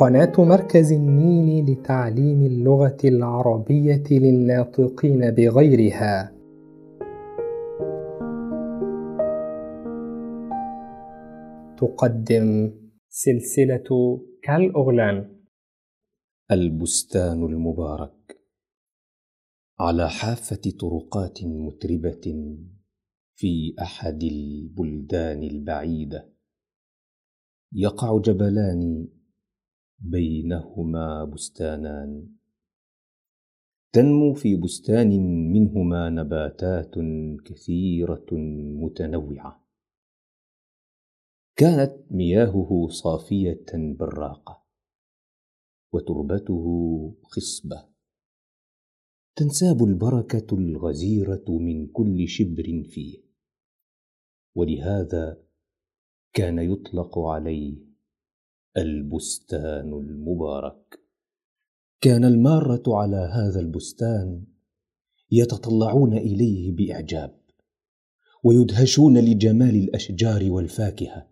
قناة مركز النيل لتعليم اللغة العربية للناطقين بغيرها. تقدم سلسلة كالأغلان البستان المبارك. على حافة طرقات متربة في أحد البلدان البعيدة. يقع جبلان بينهما بستانان. تنمو في بستان منهما نباتات كثيرة متنوعة. كانت مياهه صافية براقة وتربته خصبة. تنساب البركة الغزيرة من كل شبر فيه ولهذا كان يطلق عليه البستان المبارك. كان المارة على هذا البستان يتطلعون إليه بإعجاب ويدهشون لجمال الأشجار والفاكهة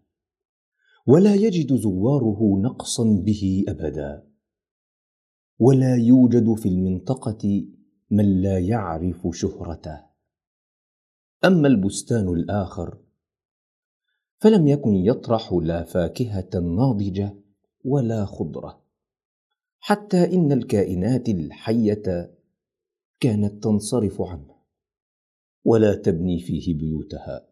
ولا يجد زواره نقصا به أبدا. ولا يوجد في المنطقة من لا يعرف شهرته. أما البستان الآخر فلم يكن يطرح لا فاكهة ناضجة ولا خضرة حتى إن الكائنات الحية كانت تنصرف عنه ولا تبني فيه بيوتها.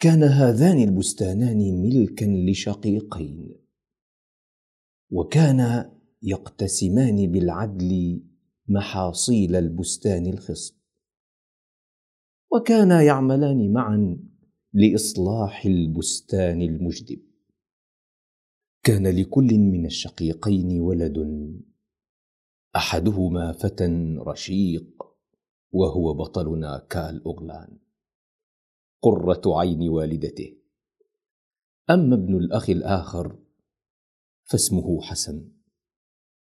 كان هذان البستانان ملكا لشقيقين وكانا يقتسمان بالعدل محاصيل البستان الخصب وكانا يعملان معا لإصلاح البستان المجدب. كان لكل من الشقيقين ولد. أحدهما فتى رشيق وهو بطلنا كال أغلان. قرة عين والدته. أما ابن الأخ الآخر فاسمه حسن.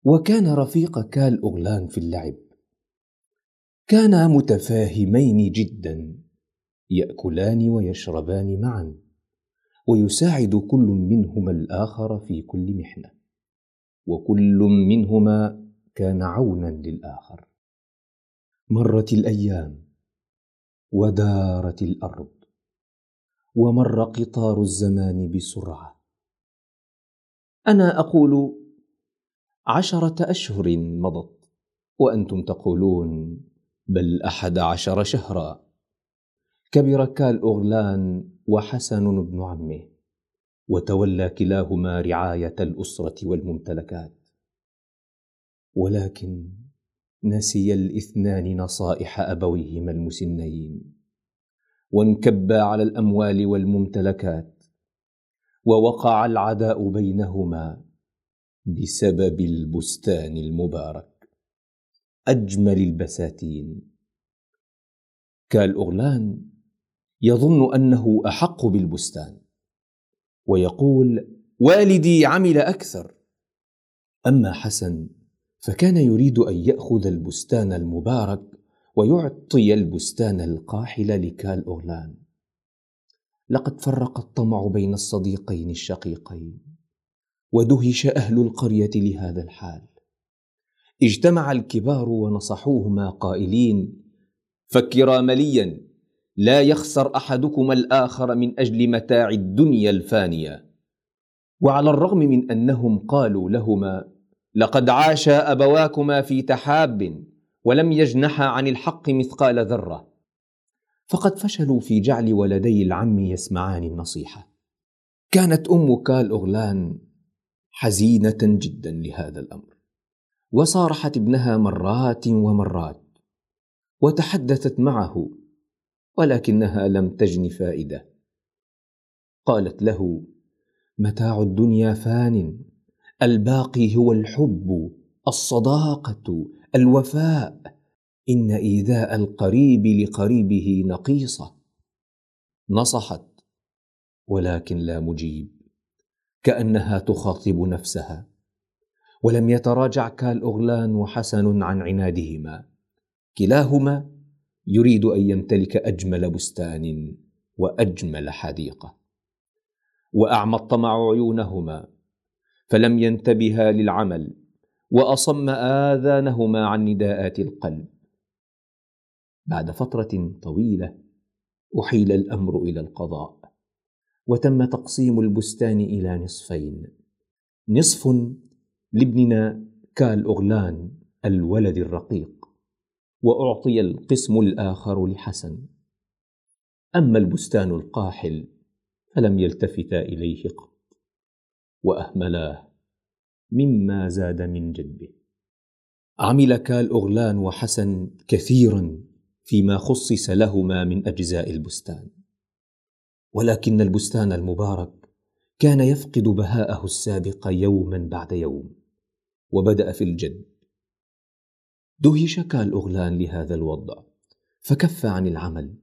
وكان رفيق كال أغلان في اللعب. كانا متفاهمين جدا. يأكلان ويشربان معا ويساعد كل منهما الآخر في كل محنة وكل منهما كان عونا للآخر. مرت الأيام ودارت الأرض ومر قطار الزمان بسرعة. أنا أقول عشرة أشهر مضت وأنتم تقولون بل أحد عشر شهرا. كبر كال أغلان وحسن بن عمه وتولى كلاهما رعاية الأسرة والممتلكات. ولكن نسي الإثنان نصائح أبويهما المسنين وانكبا على الأموال والممتلكات ووقع العداء بينهما بسبب البستان المبارك. أجمل البساتين. كالأغلان يظن أنه أحق بالبستان. ويقول والدي عمل أكثر. أما حسن فكان يريد أن يأخذ البستان المبارك ويعطي البستان القاحل لكال أورلان. لقد فرق الطمع بين الصديقين الشقيقين ودهش أهل القرية لهذا الحال. اجتمع الكبار ونصحوهما قائلين فكرا مليا. لا يخسر احدكما الآخر من أجل متاع الدنيا الفانية. وعلى الرغم من أنهم قالوا لهما لقد عاشا أبواكما في تحاب ولم يجنحا عن الحق مثقال ذرة. فقد فشلوا في جعل ولدي العم يسمعان النصيحة. كانت أم كال اغلان حزينة جدا لهذا الأمر. وصارحت ابنها مرات ومرات وتحدثت معه ولكنها لم تجن فائدة. قالت له متاع الدنيا فان الباقي هو الحب الصداقة الوفاء. إن إيذاء القريب لقريبه نقيصة. نصحت ولكن لا مجيب. كأنها تخاطب نفسها. ولم يتراجع كالأغلان وحسن عن عنادهما. كلاهما يريد أن يمتلك أجمل بستان وأجمل حديقة وأعمى الطمع عيونهما فلم ينتبها للعمل وأصم آذانهما عن نداءات القلب. بعد فترة طويلة أحيل الأمر إلى القضاء وتم تقسيم البستان إلى نصفين. نصف لابننا كال اغلان الولد الرقيق. وأعطي القسم الآخر لحسن. أما البستان القاحل فلم يلتفتا إليه قط وأهملاه مما زاد من جدبه عمل كال اغلان وحسن كثيرا فيما خصص لهما من أجزاء البستان. ولكن البستان المبارك كان يفقد بهاءه السابق يوما بعد يوم وبدأ في الجد. دهش كال اغلان لهذا الوضع فكف عن العمل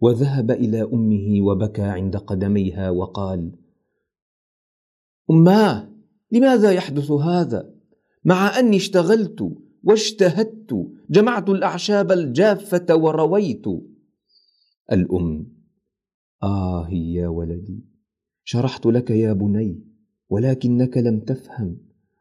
وذهب إلى أمه وبكى عند قدميها وقال اماه لماذا يحدث هذا؟ مع أني اشتغلت واجتهدت جمعت الأعشاب الجافة ورويت. الأم آه يا ولدي شرحت لك يا بني ولكنك لم تفهم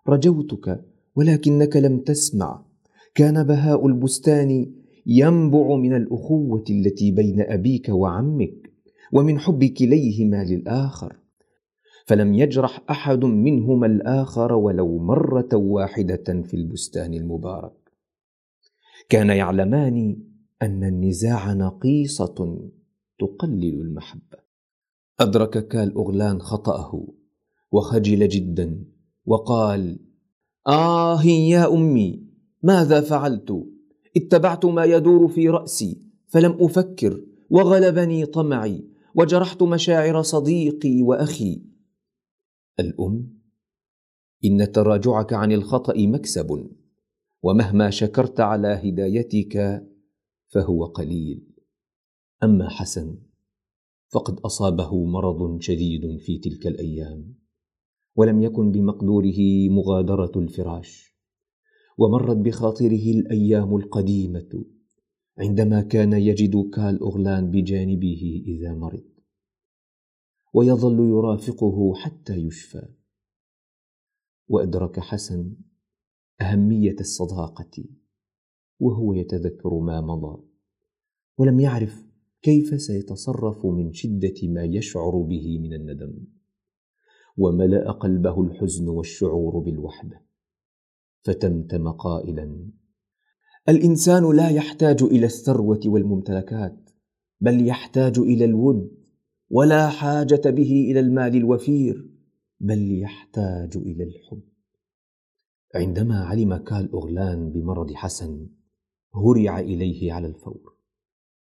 رجوتك ولكنك لم تسمع. كان بهاء البستان ينبع من الأخوة التي بين أبيك وعمك ومن حب كليهما للآخر. فلم يجرح أحد منهما الآخر ولو مرة واحدة في البستان المبارك. كان يعلمان أن النزاع نقيصة تقلل المحبة. أدرك كال أغلان خطأه وخجل جدا وقال آه يا أمي ماذا فعلت؟ اتبعت ما يدور في رأسي فلم أفكر وغلبني طمعي وجرحت مشاعر صديقي وأخي. الأم إن تراجعك عن الخطأ مكسب ومهما شكرت على هدايتك فهو قليل. أما حسن فقد أصابه مرض شديد في تلك الأيام ولم يكن بمقدوره مغادرة الفراش. ومرت بخاطره الأيام القديمة عندما كان يجد كال اغلان بجانبه إذا مرض ويظل يرافقه حتى يشفى. وأدرك حسن أهمية الصداقة وهو يتذكر ما مضى ولم يعرف كيف سيتصرف من شدة ما يشعر به من الندم. وملأ قلبه الحزن والشعور بالوحدة. فتمتم قائلا الإنسان لا يحتاج إلى الثروة والممتلكات بل يحتاج إلى الود ولا حاجة به إلى المال الوفير بل يحتاج إلى الحب. عندما علم كال اغلان بمرض حسن هرع إليه على الفور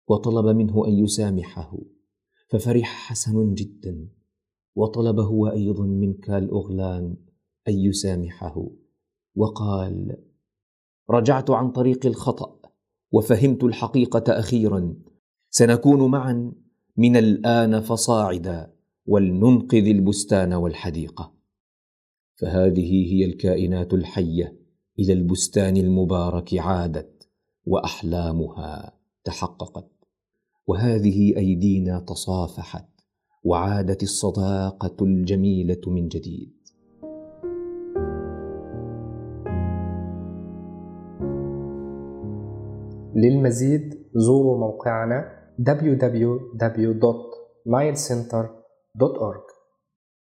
وطلب منه أن يسامحه ففرح حسن جدا وطلب هو أيضا من كال اغلان أن يسامحه. وقال رجعت عن طريق الخطأ وفهمت الحقيقة أخيرا. سنكون معا من الآن فصاعدا ولننقذ البستان والحديقة. فهذه هي الكائنات الحية إلى البستان المبارك عادت وأحلامها تحققت. وهذه أيدينا تصافحت وعادت الصداقة الجميلة من جديد. للمزيد زوروا موقعنا www.nilecenter.org